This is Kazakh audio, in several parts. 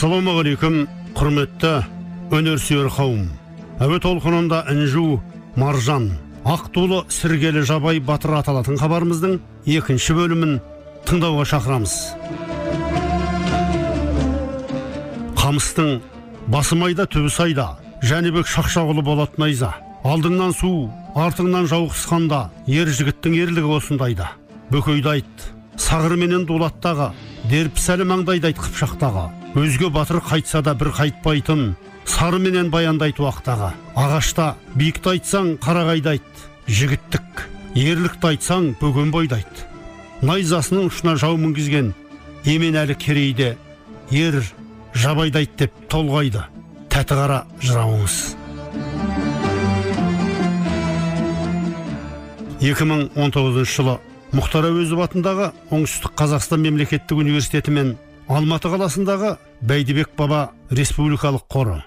Ассалаумағалейкум құрметті өнерсүйер қауым. Әуе толқынында інжу маржан ақ тулы сіргелі жабай батыр аталатын хабарымыздың екінші бөлімін тыңдауға шақырамыз. Қамыстың басымайда түбі сайда. Жәнібек шақшағұлы болат найза. Алдыңнан су артыңнан жау қысқанда ер жігіттің ерлігі осындайда. Бөкейді айт сағырменен дулаттағы дерпісәлі маңдайды айт қыпшақтағы. Өзге батыр қайтса да бір қайтпайтын сарыменен баяндайт уақтағы ағашта биікті айтсаң қарағайды айт. Жігіттік. Ерлікті айтсаң бөгенбайды айт найзасының ұшына жау мінгізген еменәлі керейде ер жабайды айт деп толғайды. Тәті қара жырауыңыз 2019 жылы мұхтар әуезов атындағы оңтүстік қазақстан мемлекеттік университеті мен алматы қаласындағы бәйдібек баба республикалық қоры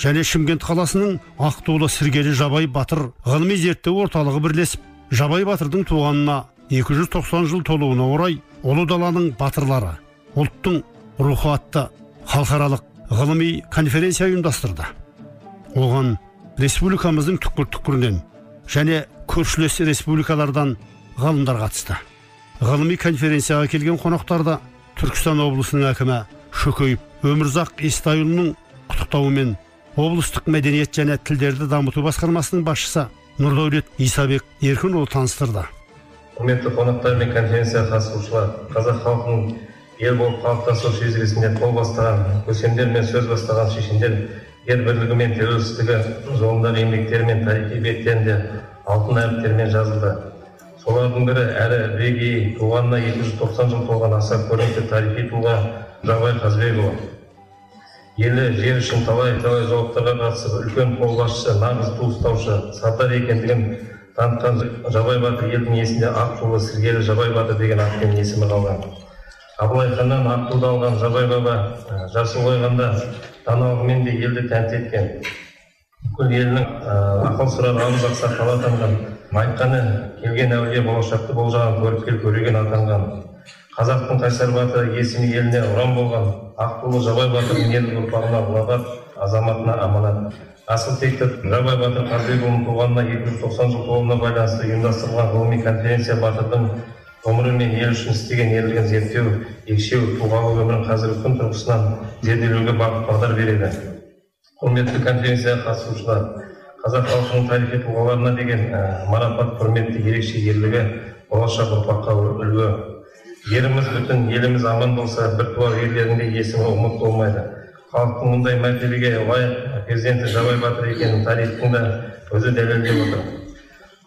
және шымкент қаласының ақтулы сіргелі жабай батыр ғылыми зерттеу орталығы бірлесіп жабай батырдың туғанына 290 жыл толуына орай ұлы даланың батырлары ұлттың рухы атты халықаралық ғылыми конференция ұйымдастырды. Оған республикамыздың түкпір түкпірінен және көршілес республикалардан ғалымдар қатысты. Ғылыми конференцияға келген қонақтарды түркістан облысының әкімі шөкеев өмірзақ естайұлының құттықтауымен облыстық мәдениет және тілдерді дамыту басқармасының басшысы нұрдәулет исабек еркінұлы таныстырды. Құрметті қонақтар мен конференция қатысушылар қазақ халқының ел болып қалыптасу шежіресінде қол бастаған көсемдер мен сөз бастаған шешендер ел бірлігі мен тәуелсіздігі жолындағы еңбектері мен тарихи беттерінде алтын әріптермен жазылды. Солардың бірі әрі бірегейі туғанына 290 жыл толған аса көрнекті тарихи тұлға жабай қазбекұлы. Елі жер үшін талай талай жауаптарға қатысып үлкен қолбасшы нағыз ту ұстаушы сардар екендігін танытқан жабай батыр елдің есінде ақ тулы сіргелі жабай батыр деген атпен есімі қалған. Абылай ханнан ақ туды алған жабай баба жасы ұлғайғанда даналығымен де елді тәнті еткен. Бүкіл елінің ақыл сұрар абыз ақсақалы атанған айтқаны келген әулие болашақты болжаған көріпкел көреген атанған қазақтың қайсар батыры есімі еліне ұран болған аққулы жабай батырдың ерлік ұрпағына ұлағат азаматына аманат. Асыл текті жабай батыр қазбекұлының туғанына екі жүз тоқсан жыл толуына байланысты ұйымдастырылған ғылыми конференция батырдың ғұмыры мен ел үшін істеген ерлігін зерттеу екшеу тұлғалық өмірін қазіргі күн тұрғысынан зерделеуге бағыт бағдар береді. Құрметті конференцияға қатысушылар қазақ халқының тарихи тұлғаларына деген марапат құрметті ерекше ерлігі болашақ ұрпаққа үлгі. Жеріміз бүтін еліміз аман болса біртуар ерлердің де есімі ұмыт болмайды. Халықтың мұндай мәртебеге лайық перзенті жабай батыр екенін тарихтың да өзі дәлелдеп отыр.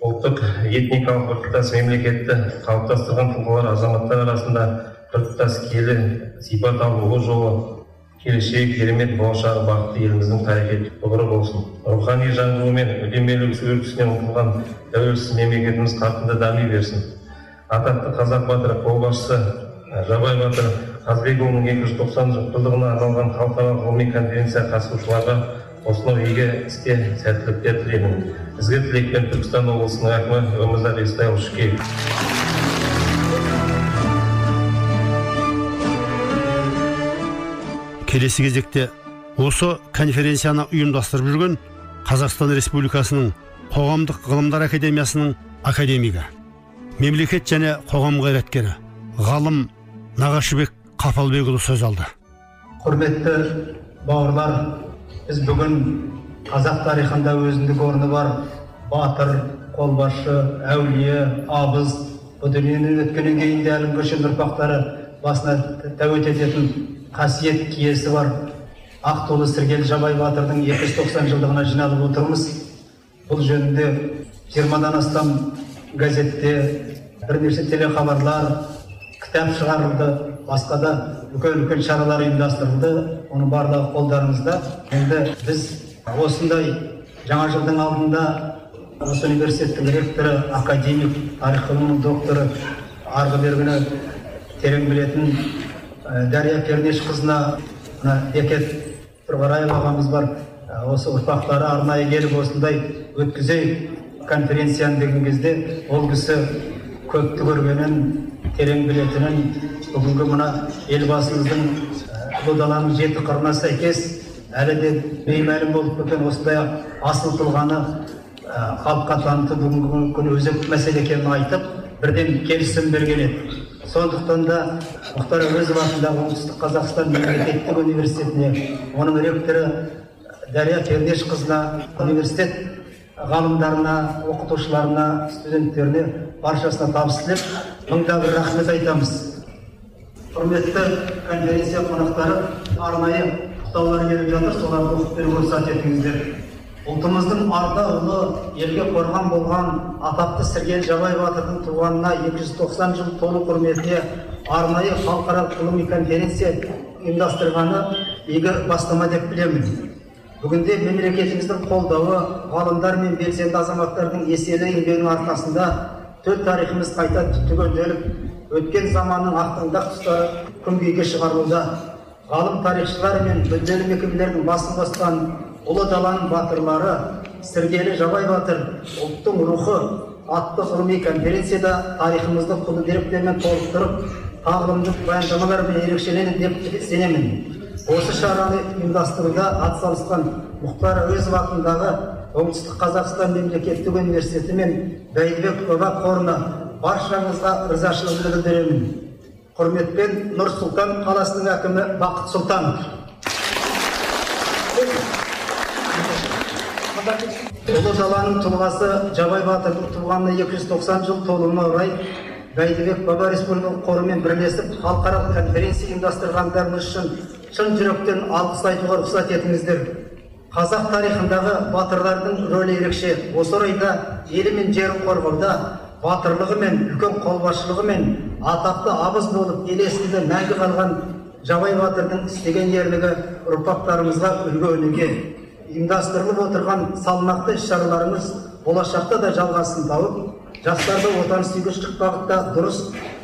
Ұлттық этникалық біртұтас мемлекетті қалыптастырған тұлғалар азаматтар арасында біртұтас киелі сипат алуы жолы келешегі керемет болашағы бақытты еліміздің тарихи тұғыры болсын. Рухани жаңғыру мен үдемелі өркісіне ұмтылған тәуелсіз мемлекетіміз қарқынды дами берсін. Атақты қазақ батыры қолбасшысы жабай батыр қазбекұлының екі жүз тоқсан жылдығына арналған халықаралық ғылыми конференция қатысушыларға осынау игі іске сәттіліктер тілеймін. Ізгі тілекпен түркістан облысының әкімі өмірзақ естайұлы шүкеев. Келесі кезекте осы конференцияны ұйымдастырып жүрген қазақстан республикасының қоғамдық ғылымдар академиясының академигі мемлекет және қоғам қайраткері ғалым нағашыбек қапалбекұлы сөз алды. Құрметті бауырлар біз бүгін қазақ тарихында өзіндік орны бар батыр қолбасшы әулие абыз бұл дүниеден өткеннен кейін де әлі көшен ұрпақтары басына тәует ететін қасиет киесі бар. Ақ толы сіргелі жабай батырдың 290 жылдығына жиналып отырмыз. Бұл жөнінде жиырмадан астам газетте бірнеше телехабарлар кітап шығарылды басқа да үлкен үлкен шаралар ұйымдастырылды. Оның барлығы қолдарыңызда. Енді біз осындай жаңа жылдың алдында осы университеттің ректоры академик тарих ғылымының докторы арғы бергіні терең білетін дария пернешқызына мына бекет тұрғараев ағамыз бар. Ә, осы ұрпақтары арнайы келіп осындай өткізейік конференцияны деген кезде ол кісі көпті көргенін терең білетінін бүгінгі мына елбасымыздың ә, ұлы даланың жеті қырына сәйкес әлі де беймәлім болып кеткен осындай асыл тұлғаны халыққа таныту бүгінгі күні өзекті мәселе екенін айтып бірден келісім берген еді сондықтан да мұхтар әуезов атындағы оңтүстік қазақстан мемлекеттік университетіне оның ректоры дария пернешқызына университет ғалымдарына оқытушыларына студенттеріне баршасына табыс тілеп мың да бір рахмет айтамыз. Құрметті конференция қонақтары арнайы құттықтаулар келіп жатыр. Соларды оқып беруге рұқсат етіңіздер. Ұлтымыздың арда ұлы елге қорған болған атақты сіргел жабай батырдың туғанына 290 жыл толу құрметіне арнайы халықаралық ғылыми конференция ұйымдастырғаны игі бастама деп білемін. Бүгінде мемлекетіміздің қолдауы ғалымдар мен белсенді азаматтардың еселі еңбегінің арқасында төл тарихымыз қайта түгенделіп өткен заманның ақтаңдақ тұстары күнгейге шығарылуда. Ғалым тарихшылар мен мүдделі мекемелердің басын қосқан ұлы даланың батырлары сіргелі жабай батыр ұлттың рухы атты ғылыми конференцияда тарихымызды құнды деректермен толықтырып тағылымды баяндамалармен ерекшеленеді деп сенемін. Осы шараны ұйымдастыруда атсалысқан мұхтар әуезов атындағы оңтүстік қазақстан мемлекеттік университеті мен бәйдібек баба қорына баршаңызға ризашылығымды білдіремін. Құрметпен нұр сұлтан қаласының әкімі бақыт сұлтанов. Ұлы даланың тұлғасы жабай батырдың туғанына 290 жыл толуына орай бәйдібек баба республикалық қорымен бірлесіп халықаралық конференция ұйымдастырғандарыңыз үшін шын жүректен алғыс айтуға рұқсат етіңіздер. Қазақ тарихындағы батырлардың рөлі ерекше. Осы орайда елі мен жерін қорғауда батырлығымен үлкен қолбасшылығымен атақты абыз болып ел есінде мәңгі қалған жабай батырдың істеген ерлігі ұрпақтарымызға үлгі өнеге. Ұйымдастырылып отырған салмақты іс шараларыңыз болашақта да жалғасын тауып жастарды отансүйгіштік бағытта дұрыс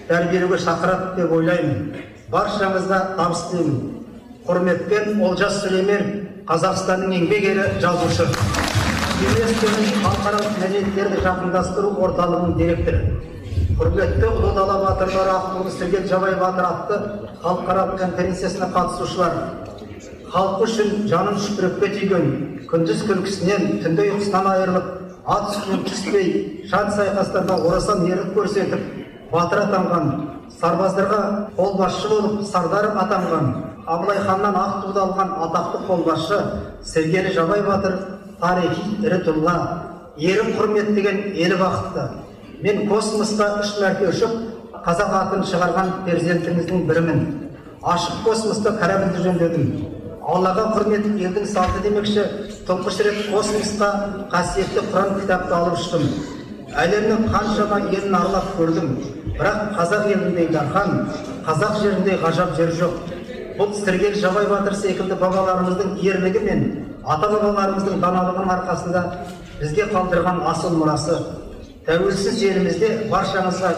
тәрбиелеуге шақырады деп ойлаймын. Баршаңызға табыс тілеймін. Құрметпен олжас сүлеймен қазақстанның еңбек ері жазушы. Халықаралық мәдениеттерді жақындастыру орталығының директоры. Құрметті ұлы дала батырлары ақтоғыз сергел жабай батыр атты халықаралық конференциясына қатысушылар. Халқы үшін жанын шүпірекке түйген күндіз күлкісінен түнде ұйқысынан айырылып ат үстінен түспей шан сайқастарда орасан ерлік көрсетіп батыр атанған сарбаздарға қолбасшы болып сардар атанған абылай ханнан ақ туды алған атақты қолбасшы сергелі жабай батыр тарихи ірі тұлға ерін құрметтеген елі бақытты. Мен космосқа үш мәрте ұшып қазақ атын шығарған перзентіңіздің бірімін. Ашық космоста корабльді жөндедім. Аллаға құрмет елдің салты демекші тұңғыш рет космосқа қасиетті құран кітапты алып ұштым. Әлемнің қаншама елін аралап көрдім. Бірақ қазақ еліндей дархан қазақ жеріндей ғажап жер жоқ. Бұл сіргел жабай батыр секілді бабаларымыздың ерлігі мен ата бабаларымыздың даналығының арқасында бізге қалдырған асыл мұрасы. Тәуелсіз елімізде баршаңызға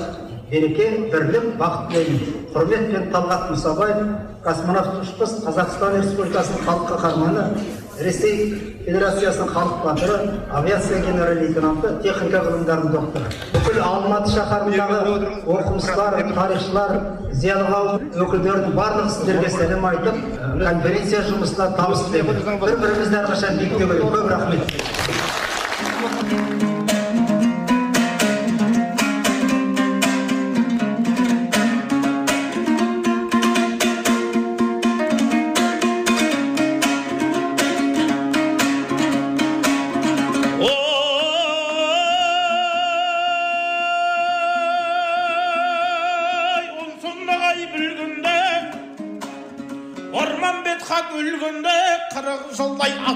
береке бірлік бақыт тілеймін. Құрметпен талғат мұсабаев космонавт ұшқыш қазақстан республикасының халық қаһарманы ресей федерациясының халық батыры авиация генерал лейтенанты техника ғылымдарының докторы. Бүкіл алматы шаһарындағы оқымыстылар тарихшылар зиялы қауым өкілдерінің сіздерге сәлем айтып конференция жұмысына табыс тілеймін. Бір бірімізді әрқашан биіктеу керек көп рахмет.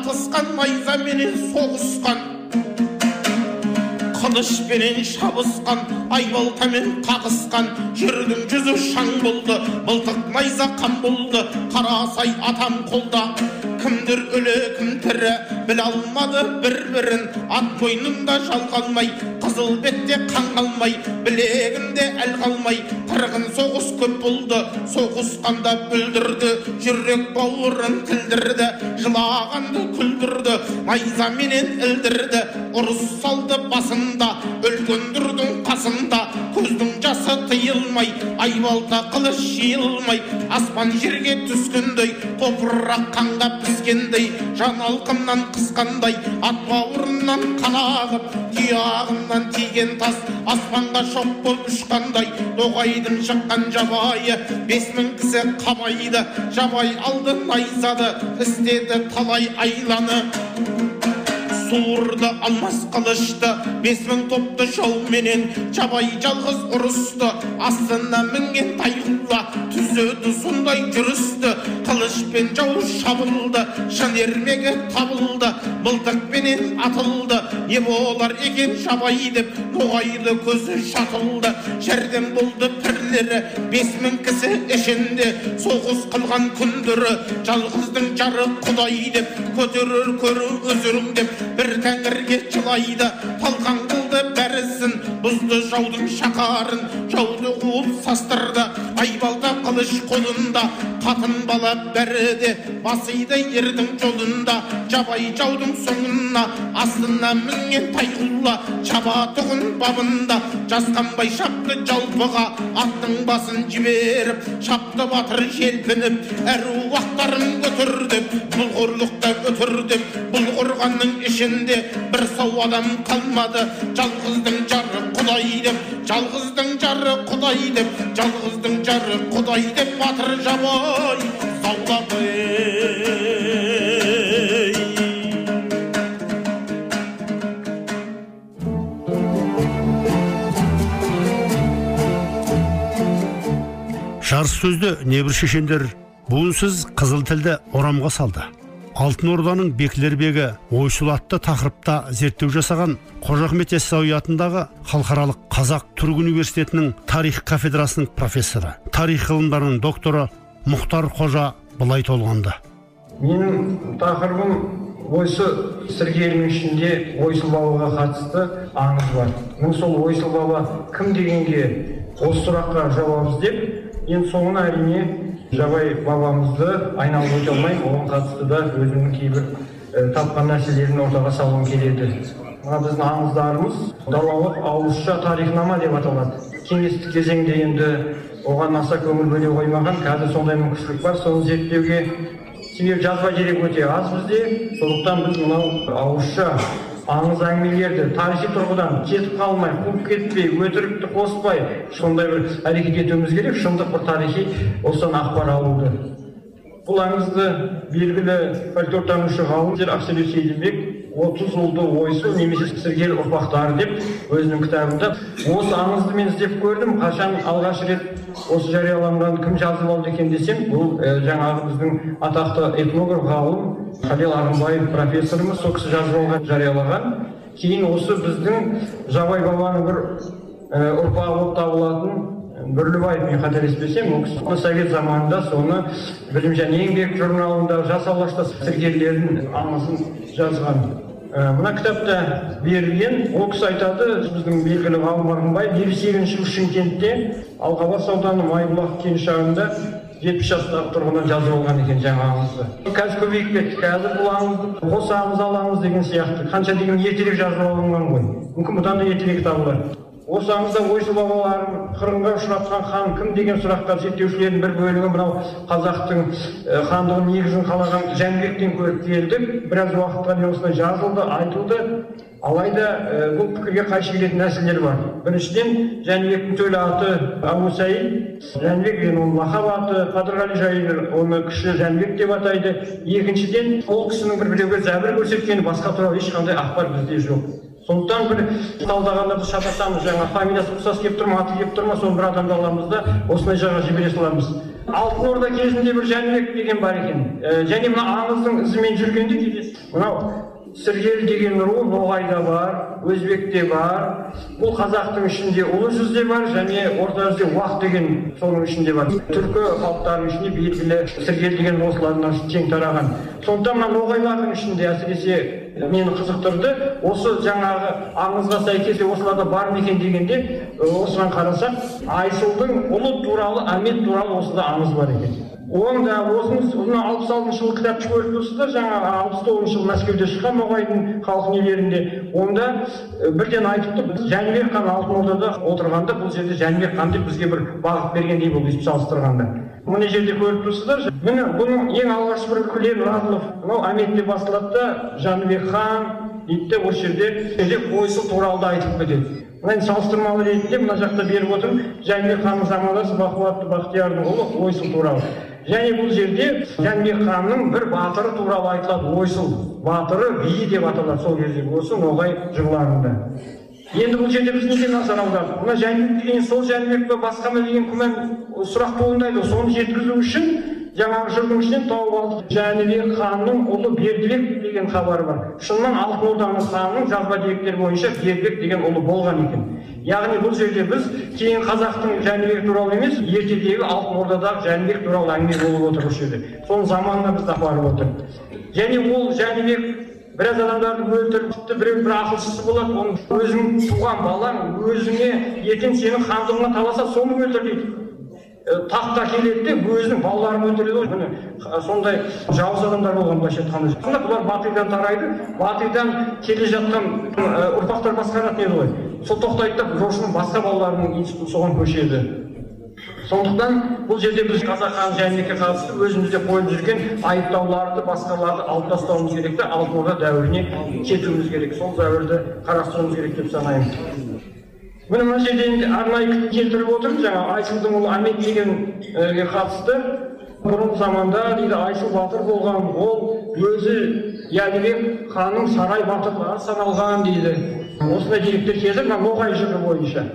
Атысқан найзаменен соғысқан қылышпенен шабысқан айбалтамен қағысқан жердің жүзі шаң болды мылтық найза қан болды қарасай атам қолда кімдір өлі кім тірі біле алмады бір бірін ат мойнында жал қалмай қызыл бетте қан қалмай білегінде әл қалмай. Қырғын соғыс көп болды соғысқанда бүлдірді. Жүрек бауырын тілдірді жылағанды күлдірді. Найзаменен ілдірді ұрыс салды басында. Үлкендердің қасында көздің жасы тыйылмай айбалта қылыш жиылмай. Аспан жерге түскендей топырақ қанға піскендей. Жан алқымнан қысқандай ат бауырынан қан ағып тұяғымнан тиген тас. Аспанға шоқ болып ұшқандай тоғайдың шыққан жабайы. Бес мың кісі қамайды жабай алды найзады істеді талай айланы. Суырды алмас қылышты бес мың топты жауменен жабай жалғыз ұрысты астына мінген тайғұла түзеді сондай жүрісті қылышпен жау шабылды шын ермегі табылды мылтықпенен атылды не болар екен жабай деп ноғайлы көзі шатылды жәрдем болды пірлері бес мың кісі ішінде соғыс қылған күндері жалғыздың жары құдай деп көтерер көрі өзірің деп бір тәңірге жылайды талқан бұзды жаудың шақарын жауды қуып састырды. Айбалта қылыш қолында қатын бала бәрі де басиды ердің жолында. Жабай жаудың соңына астына мінген тайғұлла шабатұғын бабында. Жасқанбай шапты жалпыға аттың басын жіберіп шапты батыр желпініп әруақтарын көтердіп бұл қорлықта өтірдіп бұл қорғанның ішінде бір сау адам қалмады жалғыздың жары құдай деп жалғыздың жары құдай деп жалғыздың жары құдай деп батыр жабай жарыс сөзді небір шешендер буынсыз қызыл тілді орамға салды алтын орданың бекілер бегі ойшыл атты тақырыпта зерттеу жасаған қожа ахмет яссауи атындағы халықаралық қазақ түрік университетінің тарих кафедрасының профессоры тарих ғылымдарының докторы мұхтар қожа былай толғанды. Менің тақырыбым осы сіргелінің ішінде ойсыл бабаға қатысты аңыз бар. Мен сол ойсыл баба кім дегенге осы сұраққа жауап іздеп енді соңына әрине жабай бабамызды айналып өте алмай оған қатысты да өзімнің кейбір ә, тапқан нәрселерін ортаға салғым келеді. Мына біздің аңыздарымыз далалық ауызша тарихнама деп аталады. Кеңестік кезеңде енді оған аса көңіл бөле қоймаған қазір сондай мүмкіншілік бар соны зерттеуге себебі жазба дерек өте аз бізде. Сондықтан біз мынау ауызша аңыз әңгімелерді тарихи тұрғыдан кетіп қалмай қуып кетпей өтірікті қоспай сондай бір әрекет етуіміз керек шындық бір тарихи осыдан ақпар алуды. Бұл аңызды белгілі фольклортанушы ғалым ақселеу сейдімбек отыз ұлды ойсыл немесе сіргел ұрпақтары деп өзінің кітабында осы аңызды мен іздеп көрдім. Қашан алғаш рет осы жарияланған кім жазып алды екен десем бұл жаңағы біздің атақты этнограф ғалым халел ағымбаев профессорымыз сол кісі жазып алған жариялаған. Кейін осы біздің жабай бабаның бір ә, ұрпағы болып табылатын бүрлібаев мен қателеспесем ол кісі совет заманында соны білім және еңбек журналында жас алашта сіргелердің аңызын жазған. Мына кітапта берілген ол кісі айтады біздің белгілі ғалым арғынбаев елу сегізінші жылы шымкентте алғабас ауданы майбұлақ кеңшарында жетпіс жастағы тұрғыннан жазып алған екен жаңа аңызды қазір көбейіп кетті қазір бұл аңызды қос аңыз аламыз деген сияқты. Қанша деген ертерек жазып алынған ғой. Мүмкін бұдан да ертерек табылар осы аңызда ойсыл бабаларын қырғынға ұшыратқан хан кім деген сұраққа зерттеушілердің бір бөлігі мынау қазақтың ә, хандығын негізін қалаған жәнібектен көріп келдік біраз уақытқа дейін осылай жазылды айтылды. Алайда бұл пікірге қайшы келетін нәрселер бар. Біріншіден жәнібектің төл аты әбу саид жәнібек деген оның лақап аты қадырғали жайыр оны кіші жәнібек деп атайды. Екіншіден ол кісінің бір біреуге зәбір көрсеткені басқа туралы ешқандай ақпар бізде жоқ. Сондықтан бір талдағанда біз шатасамыз жаңа фамилиясы ұқсас келіп тұр ма аты келіп тұр ма соны бір адамды аламыз да осындай жаға жібере саламыз. Алтын орда кезінде бір жәнібек деген бар екен. Ә, және мына аңыздың ізімен жүргенде кейде мынау сіргел деген ру ноғайда бар өзбекте бар. Бұл қазақтың ішінде ұлы жүзде бар және орта жүзде уақ деген соның ішінде бар. Түркі халықтарының ішінде белгілі сіргел деген осылардан кең тараған. Сондықтан мына ноғайлардың ішінде әсіресе мені қызықтырды. Осы жаңағы аңызға сәйкес осыларда бар ма екен дегенде осыған қарасақ айсылдың ұлы туралы әмет туралы осыда аңыз бар екен. Онда осы мына алпыс алтыншы жылы кітапты көріп тұрсыздар жаңағы алпыс тоғызыншы жылы мәскеуде шыққан ноғайдың халық нелерінде онда бірден айтыпты жәнібек хан алтын ордада отырғанда бұл жерде жәнібек хан деп бізге бір бағыт бергендей болды өйстіп салыстырғанда. Мына жерде көріп тұрсыздар міне бұның ең алғашқы бір күлен разылов мынау әмет деп басталады да жәнібек хан дейді де осы жерде ойсыл туралы да айтып кетеді. Мына салыстырмалы ретінде мына жақта беріп отырмын. Жәнібек ханның замандасы бақуатты бақтиярдың ұлы ойсыл туралы. Және бұл жерде жәнібек ханның бір батыры туралы айтылады. Ойсыл батыры биі деп аталады сол кездегі осы ноғай жырларында. Енді бұл жерде біз неге назар аудардық? Мына жәнібек деген сол жәнібек пе басқа ма деген күмән сұрақ туындайды. Соны жеткізу үшін жаңағы жырдың ішінен тауып алдық. Жәнібек ханның ұлы бердібек деген хабары бар. Шынымен алтын орданың ханының жазба деректері бойынша бердібек деген ұлы болған екен. Яғни бұл жерде біз кейін қазақтың жәнібек туралы емес ертедегі алтын ордадағы жәнібек туралы әңгіме болып отыр осы жерде соның заманына бізді апарып отыр және ол жәнібек біраз адамдарды өлтіріп тіпті біреу бір ақылшысы болады оның өзің туған балаң өзіңе ертең сенің хандығыңа таласа соны өлтір дейді таққа келеді де өзінің балаларын өлтіреді ғой. Міне сондай жауыз адамдар болған былайша айтқанда. Бұлар батыйдан тарайды батыйдан келе жатқан ұрпақтар басқаратын еді ғой. Сол тоқтайды да жошының басқа балаларының соған көшеді сондықтан бұл жерде біз қазақ хан жәнібекке қатысты өзімізде қойып жүрген айыптауларды басқаларды алып тастауымыз керек те алтын орда дәуіріне кетуіміз керек. Сол дәуірді қарастыруымыз керек деп санаймын. Міне мына жерде арнайы келтіріп отырмын. Жаңағы айсылдың ұлы әмет дегенге қатысты бұрынғы заманда дейді айсыл батыр болған ол өзі жәнібек ханның сарай батырлары саналған дейді. Осындай деректер келтір мына ноғай жыры бойынша.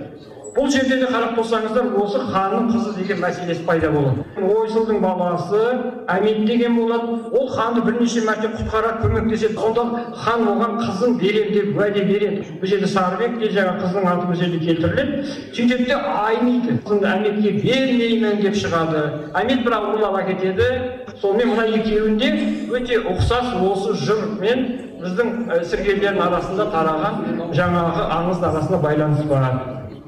Бұл жерде де қарап тұрсаңыздар осы ханның қызы деген мәселесі пайда болады. Ойсылдың баласы әмет деген болады. Ол ханды бірнеше мәрте құтқарады көмектеседі сонда хан оған қызын беремін деп уәде береді. Бұл жерде сарыбек те жаңағы қыздың аты бұл жерде келтіріледі. Сөйтеді де айниды әметке бермеймін деп шығады. Әмет бірақ ұрлап әкетеді сонымен мына екеуінде өте ұқсас осы жыр мен біздің сіргелердің арасында тараған жаңағы аңыздың арасында байланыс бар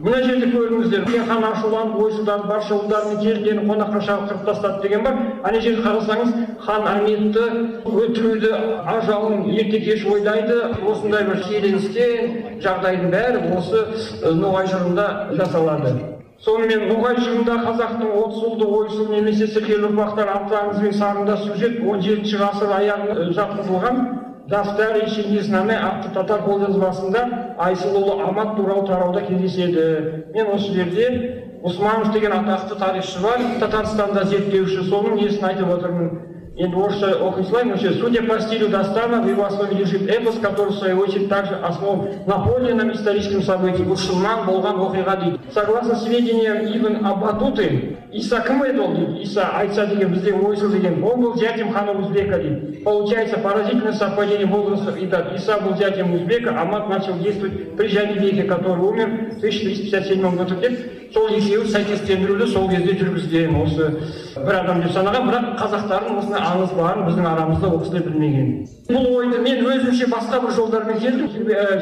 мына жерде көріңіздер хан ашуланып ойсылданып барша ұлдарымен келгенін қонаққа шақырып тастады деген бар. Ана жерде қарасаңыз хан әметті өлтіруді ажалын ерте кеш ойлайды. Осындай бір шиеленістен жағдайдың бәрі осы ноғай жырында жасалады. Сонымен ноғай жырында қазақтың отыз ұлды ойсыл немесе сіргел ұрпақтар атты аңыз бен сарында сюжет он жетінші ғасыр аяғына жатқызылған дафтар и чингизнаме атты татар қолжазбасында айсылұлы амат туралы тарауда кездеседі. Мен осы жерде усманов деген атақты тарихшы бар татарстанда зерттеуші соның несін айтып отырмын. енді орысша оқи салайын вообще судя по стилю Дастана в его основе лежит эпос который в свою очередь также основан на подлинном историческом событии бұл шыннан болған оқиға дейді согласно сведениям ибн абатуты иса кім еді ол дейді иса айтса деген бізде ойсыл деген он был зятем хана узбека дейді получается поразительное совпадение возрастов и дат иса был зятем узбека амат начал действовать при жәнібеке который умер в 1357 году деп сол екеуі сәйкестендіруді сол кезде жүргізген осы бір адам деп санаған бірақ қазақтардың осындай аңыз барын біздің арамызда ол кісілер білмеген. Бұл ойды мен өзімше басқа бір жолдармен келдім.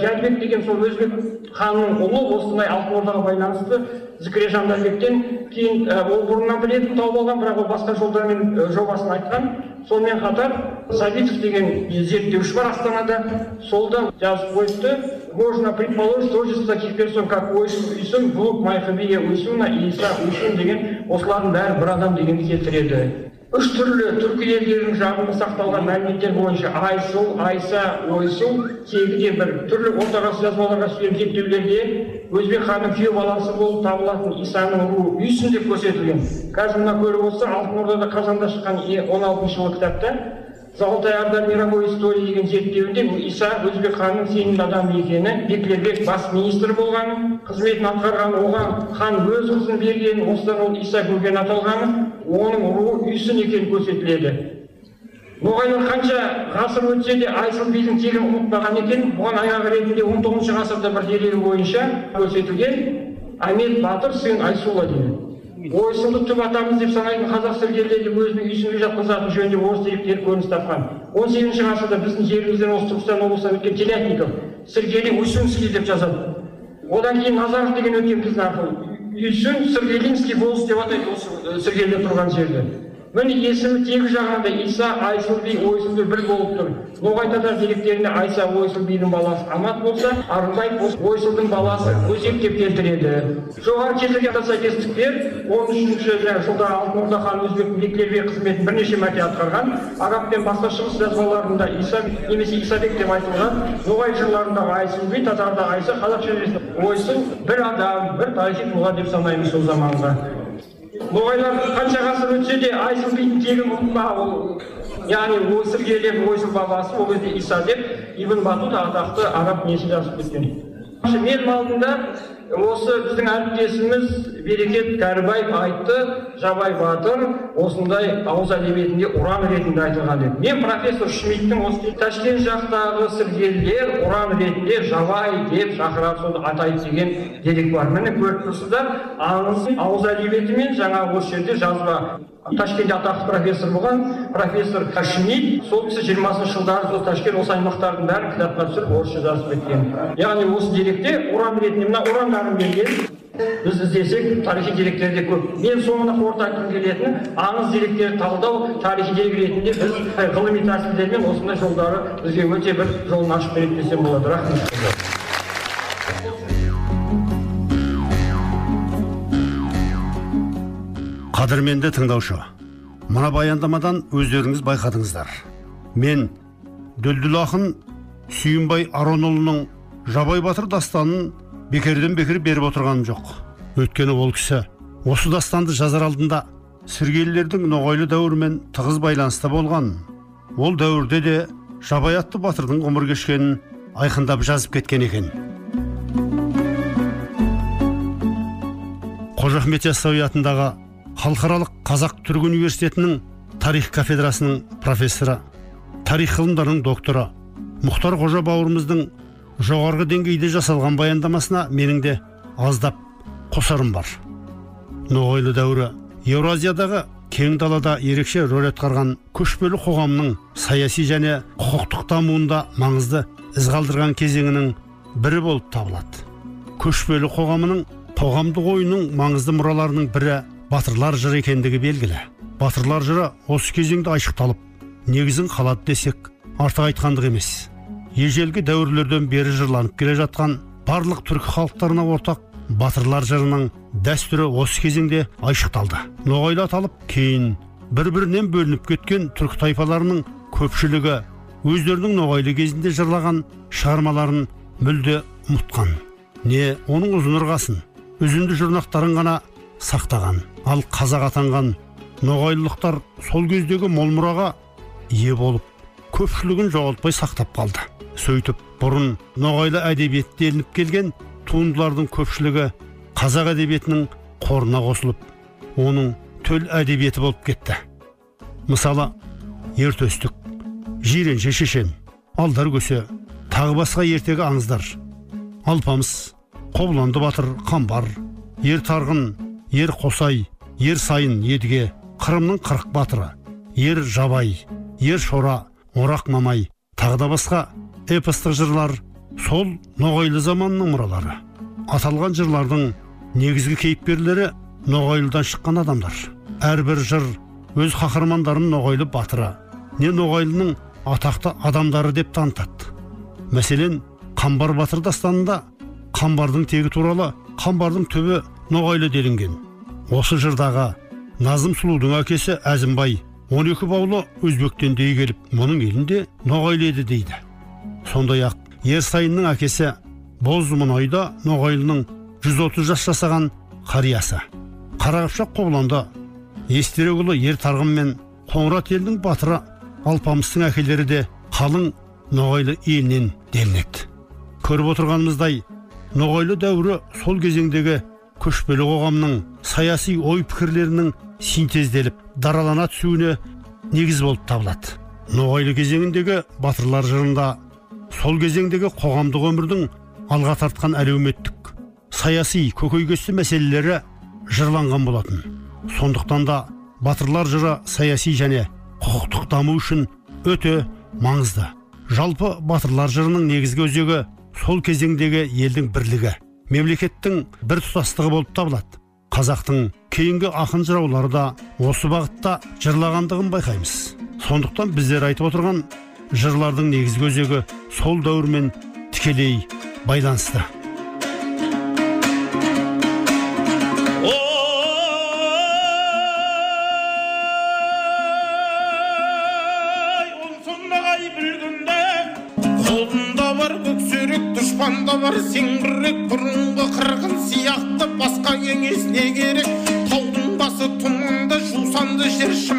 Жәнібек деген сол өзбек ханның ұлы осындай алтын ордаға байланысты зікіре жандарбектен кейін ол бұрыннан білетін тауып алған бірақ ол басқа жолдармен жобасын айтқан. Сонымен қатар сабитов деген зерттеуші бар астанада. Солдан жазып қойыпты. Можно предположить тождество таких персон как ойсун үйсун внук майхабия уйсуна иса уйсун деген осылардың бәрі бір адам дегенді келтіреді. Үш түрлі түркі елдерінің жағында сақталған мәліметтер бойынша айсыл айса ойсыл тегі де бір. Түрлі орта ғасыр жазбаларға түскен зерттеулерде өзбек ханның күйеу баласы болып табылатын исаның руы үйсін деп көрсетілген. Қазір мына көріп отырсақ алтын ордада қазанда шыққан он алтыншы жылғы кітапта золотая орда мировой истории деген зерттеуінде иса өзбек ханның сенімді адамы екені беклербек бас министр болғаны қызметін атқарған оған хан өз қызын бергенін осыдан ол иса көген аталғаны оның руы үйсін екені көрсетіледі. Ноғайлар қанша ғасыр өтсе де айсұл бидің тегін ұмытпаған екен бұған аяқ ретінде он тоғызыншы ғасырда бір дерегі бойынша көрсетілген әмет батыр сен айсұлы дейді түп атамыз деп санайтын қазақ сіргелері өзінің үйсінге жатқызатын жөнінде орыс деректері көрініс тапқан. Он сегізінші ғасырда біздің жерімізден осы түркістан облысынан өткен телятников сіргели уйсунский деп жазады. Одан кейін назаров деген өткен біздің арқылы үйсін сіргелинский болыс деп атайды осы сіргеліде тұрған жерді. Міне есімі тегі жағынан да иса айсұл би бір болып тұр. Ноғай татар деректерінде айса ойсұл бидің баласы амат болса арынбай ойсұлдың баласы өсек деп келтіреді. Жоғары келтірген сәйкестіктер он үшінші жылда алтын орда ханы өзбек бектербек қызметін бірнеше мәрте атқарған. Араб пен басқа шығыс жазбаларында иса немесе исабек деп айтылған. Ноғай жырларындағы айсұл би айса қазақ ойсұл бір адам бір тарихи тұлға деп санаймыз сол заманғы. Ноғайлар қанша ғасыр өтсе де айсұл бидің тегін ұмытпа ол яғни сіргелеп ойсұл бабасы ол кезде иса деп ибн батута атақты араб несі жазып кеткен. Менің алдымда осы біздің әріптесіміз берекет кәрібаев айтты жабай батыр осындай ауыз әдебиетінде уран ретінде айтылған деп мен профессор шмидттің осы ташкент жақтағы сіргелілер уран ретінде жабай деп шақырады соны атайды деген дерек бар. Міне көріп тұрсыздар аңыз ауыз әдебиеті мен жаңағы осы жерде жазба. Ташкентте атақты профессор болған профессор шмидт сол кісі жиырмасыншы жылдары сол ташкент осы аймақтардың бәрін кітапқа түсіріп орысша жазып кеткен яғни осы деректе уран ретінде мына урандарын берген біз іздесек тарихи деректер де көп. Мен соңында қорыта айтқым келетіні аңыз деректерді талдау тарихи дерек ретінде біз ғылыми тәсілдермен осындай жолдары бізге өте бір жолын ашып береді десем болады. Рахмет. Қадірменді тыңдаушы мына баяндамадан өздеріңіз байқадыңыздар. Мен дүлдүл ақын сүйінбай аронұлының жабай батыр дастанын бекерден бекер беріп отырғаным жоқ. Өйткені ол кісі осы дастанды жазар алдында сіргелілердің ноғайлы дәуірімен тығыз байланыста болған. Ол дәуірде де жабай атты батырдың ғұмыр кешкенін айқындап жазып кеткен екен. Қожа ахмет яссауи атындағы халықаралық қазақ түрік университетінің тарих кафедрасының профессоры тарих ғылымдарының докторы мұхтар қожа бауырымыздың жоғарғы деңгейде жасалған баяндамасына менің де аздап қосарым бар. Ноғайлы дәуірі еуразиядағы кең далада ерекше рөл атқарған көшпелі қоғамның саяси және құқықтық дамуында маңызды із қалдырған кезеңінің бірі болып табылады. Көшпелі қоғамының қоғамдық ойының маңызды мұраларының бірі батырлар жыры екендігі белгілі. Батырлар жыры осы кезеңде айшықталып негізін қалады десек артық айтқандық емес. Ежелгі дәуірлерден бері жырланып келе жатқан барлық түркі халықтарына ортақ батырлар жырының дәстүрі осы кезеңде айшықталды. Ноғайлы аталып кейін бір бірінен бөлініп кеткен түркі тайпаларының көпшілігі өздерінің ноғайлы кезінде жырлаған шығармаларын мүлде ұмытқан не оның ұзын ырғасын үзінді жұрнақтарын ғана сақтаған. Ал қазақ атанған ноғайлылықтар сол кездегі мол мұраға ие болып көпшілігін жоғалтпай сақтап қалды. Сөйтіп бұрын ноғайлы әдебиет делініп келген туындылардың көпшілігі қазақ әдебиетінің қорына қосылып оның төл әдебиеті болып кетті. Мысалы ертөстік жиренше шешен алдар көсе тағы басқа ертегі аңыздар. Алпамыс қобыланды батыр қамбар ер тарғын ер қосай ер сайын едіге қырымның қырық батыры ер жабай ер шора орақ мамай тағы да басқа эпостық жырлар сол ноғайлы заманының мұралары. Аталған жырлардың негізгі кейіпкерлері ноғайлыдан шыққан адамдар. Әрбір жыр өз қаһармандарын ноғайлы батыры не ноғайлының атақты адамдары деп танытады. Мәселен қамбар батыр дастанында қамбардың тегі туралы қамбардың түбі ноғайлы делінген. Осы жырдағы назым сұлудың әкесі әзімбай 12 баулы өзбектен дей келіп мұның елінде ноғайлы еді дейді. Сондай ақ ерсайынның әкесі бозмұнайда ноғайлының 130 жас жасаған қариясы. Қарақыпшақ қобыланды естерекұлы ер тарғын мен қоңырат елдің батыры алпамыстың әкелері де қалың ноғайлы елінен делінеді. Көріп отырғанымыздай ноғайлы дәуірі сол кезеңдегі көшпелі қоғамның саяси ой пікірлерінің синтезделіп даралана түсуіне негіз болып табылады. Ноғайлы кезеңіндегі батырлар жырында сол кезеңдегі қоғамдық өмірдің алға тартқан әлеуметтік саяси көкейкесті мәселелері жырланған болатын. Сондықтан да батырлар жыры саяси және құқықтық даму үшін өте маңызды. Жалпы батырлар жырының негізгі өзегі сол кезеңдегі елдің бірлігі. Мемлекеттің бір тұтастығы болып табылады. Қазақтың кейінгі ақын жыраулары да осы бағытта жырлағандығын байқаймыз. Сондықтан біздер айтып отырған жырлардың негізгі өзегі сол дәуірмен тікелей байланысты.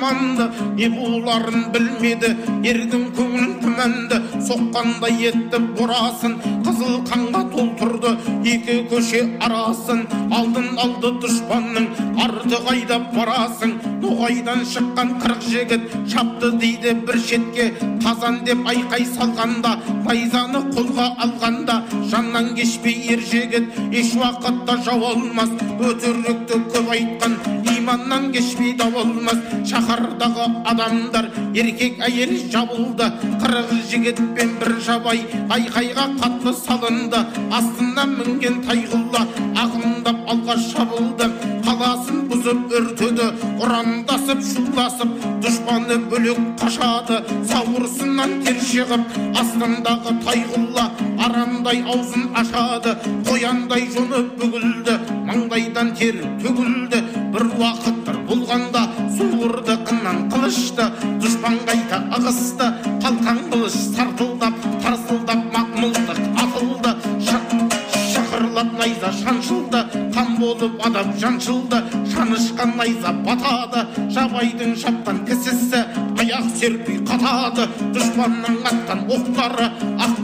Жер шыманды не боларын білмеді ердің көңілін күмәнді соққандай етті бұрасын қызыл қанға толтырды екі көше арасын. Алдын алды дұшпанның арты қайда барасың. Ноғайдан шыққан қырық жігіт шапты дейді бір шетке. Қазан деп айқай салғанда найзаны қолға алғанда. Жаннан кешпей ер жігіт еш уақытта жау алмас. Өтірікті көп айтқан иманнан кешпей дау алмас. Шаһардағы адамдар еркек әйел жабылды. Қырық жігітпен бір жабай айқайға қатты салынды. Астына мінген тайғұлла ағындап алға шабылды. Қаласын бұзып өртеді ұрандасып шуласып дұшпаны бөлек қашады. Сауырсыннан тер шығып астындағы тайғұлла арандай аузын ашады. Қояндай жоны бүгілді маңдайдан тер төгілді. Бір уақыттар болғанда суырды қыннан қылышты. Дұшпан қайта ығысты қалқан қылыш сартылдап найза шаншылды қан болып адам жаншылды шанышқан найза батады жабайдың шапқан кісісі. Аяқ серпей қатады дұшпанның атқан оқтары. Ақ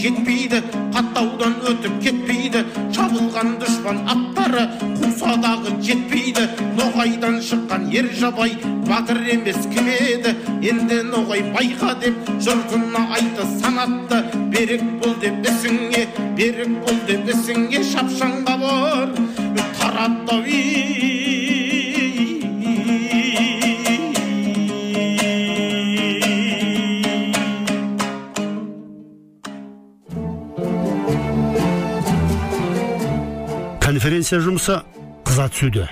жетпейді қаттаудан өтіп кетпейді. Шабылған дұшпан аттары қусадағы жетпейді. Ноғайдан шыққан ер жабай батыр емес кім еді енді ноғай байқа деп жұртына айты санатты. Берік бол деп ісіңе берік бол деп ісіңе шапшаңға бар таратты конференция жұмысы қыза түсуде.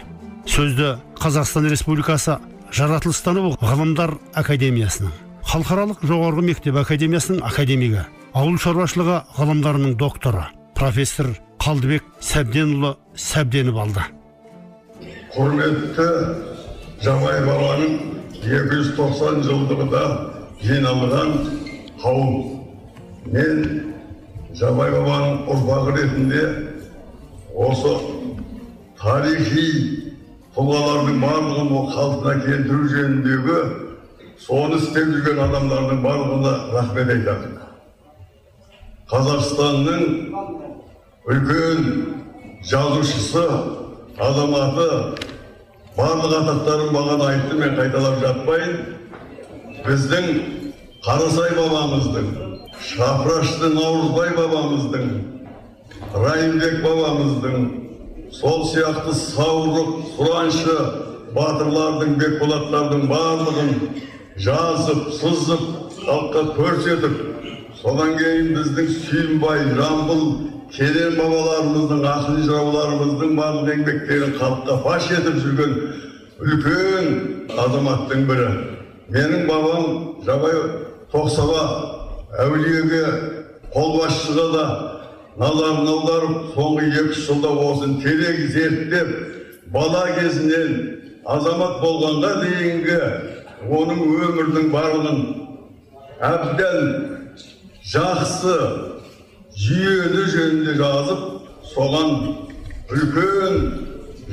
Сөзді қазақстан республикасы жаратылыстану ғылымдар академиясының халықаралық жоғарғы мектеп академиясының академигі ауыл шаруашылығы ғылымдарының докторы профессор қалдыбек сәбденұлы сәбденов алды. Құрметті жабай бабаның 290 жылдығында жиналған қауым. Мен жабай бабаның ұрпағы ретінде осы тарихи тұлғалардың барлығын ол қалпына келтіру жөніндегі соны істеп жүрген адамдардың барлығына рахмет айтамын қазақстанның үлкен жазушысы азаматы барлық атақтарын маған айтты мен қайталап жатпайын біздің қарасай бабамыздың шапрашты наурызбай бабамыздың райымбек бабамыздың сол сияқты саурық сұраншы батырлардың бекболаттардың барлығын жазып сызып халыққа көрсетіп содан кейін біздің сүйінбай жамбыл керен бабаларымыздың ақын жырауларымыздың барлық еңбектерін халыққа паш етіп жүрген үлкен азаматтың бірі менің бабам жабай тоқсаба әулиеге қолбасшыға да назарын аударып соңғы екі жылда осыны терең зерттеп бала кезінен азамат болғанға дейінгі оның өмірдің барлығын әбден жақсы жүйелі жөнінде жазып соған үлкен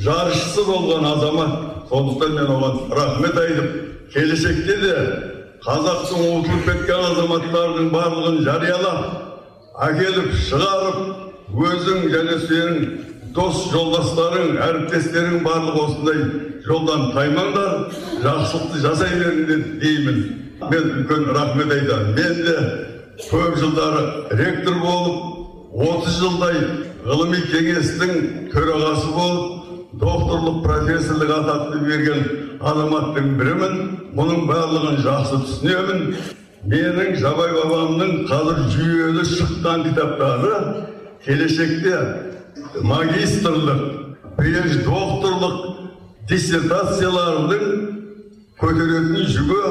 жаршысы болған азамат сондықтан мен оған рахмет айтып келешекте де қазақтың ұмытылып кеткен азаматтардың барлығын жариялап әкеліп шығарып өзің және сенің дос жолдастарың әріптестерің барлығы осындай жолдан таймаңдар жақсылықты жасай беріңдер деймін. Мен үлкен рахмет айтамын мен де көп жылдары ректор болып 30 жылдай ғылыми кеңестің төрағасы болып докторлық профессорлық атақты берген азаматтың бірімін мұның барлығын жақсы түсінемін. Менің жабай бабамның қазір жүйелі шыққан кітаптары келешекте магистрлық докторлық диссертациялардың көтеретін жүгі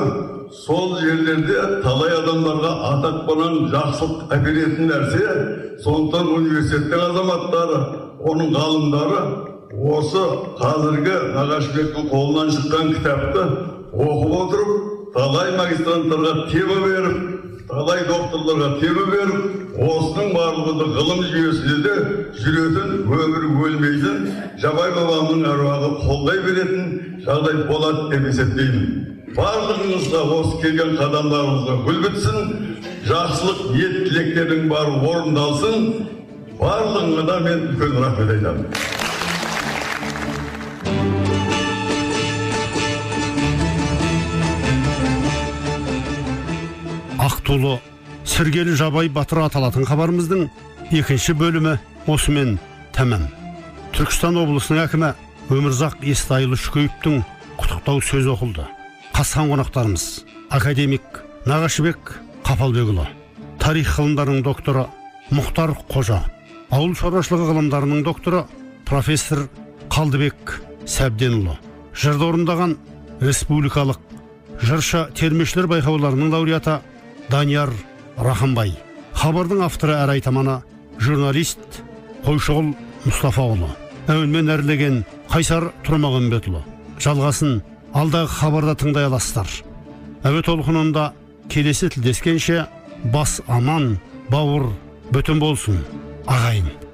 сол жерлерде талай адамдарға атақ панан жақсылық әперетін нәрсе сондықтан университеттің азаматтары оның ғалымдары осы қазіргі нағашыбектің қолынан шыққан кітапты оқып отырып талай магистранттарға тема беріп талай докторларға тема беріп осының барлығы ғылым жүйесінде де жүретін өмірі өлмейтін жабай бабамның әруағы қолдай беретін жағдай болады деп есептеймін. Барлығыңызға осы келген қадамдарыңызға гүл бітсін жақсылық ниет тілектерің бары орындалсын. Барлығыңа да мен үлкен рахмет айтамын. Ақтулы сіргелі жабай батыр аталатын хабарымыздың екінші бөлімі осымен тәмам. Түркістан облысының әкімі өмірзақ естайұлы шүкеевтің құттықтау сөзі оқылды. Қатысқан қонақтарымыз академик нағашыбек қапалбекұлы тарих ғылымдарының докторы мұхтар қожа ауыл шаруашылығы ғылымдарының докторы профессор қалдыбек сәбденұлы жырды орындаған республикалық жыршы термешілер байқауларының лауреаты данияр рахымбай. Хабардың авторы әрі айтаманы журналист қойшығұл мұстафаұлы. Әуенмен әрлеген қайсар тұрмағанбетұлы жалғасын алдағы хабарда тыңдай аласыздар. Әуе толқынында келесі тілдескенше бас аман бауыр бүтін болсын ағайын.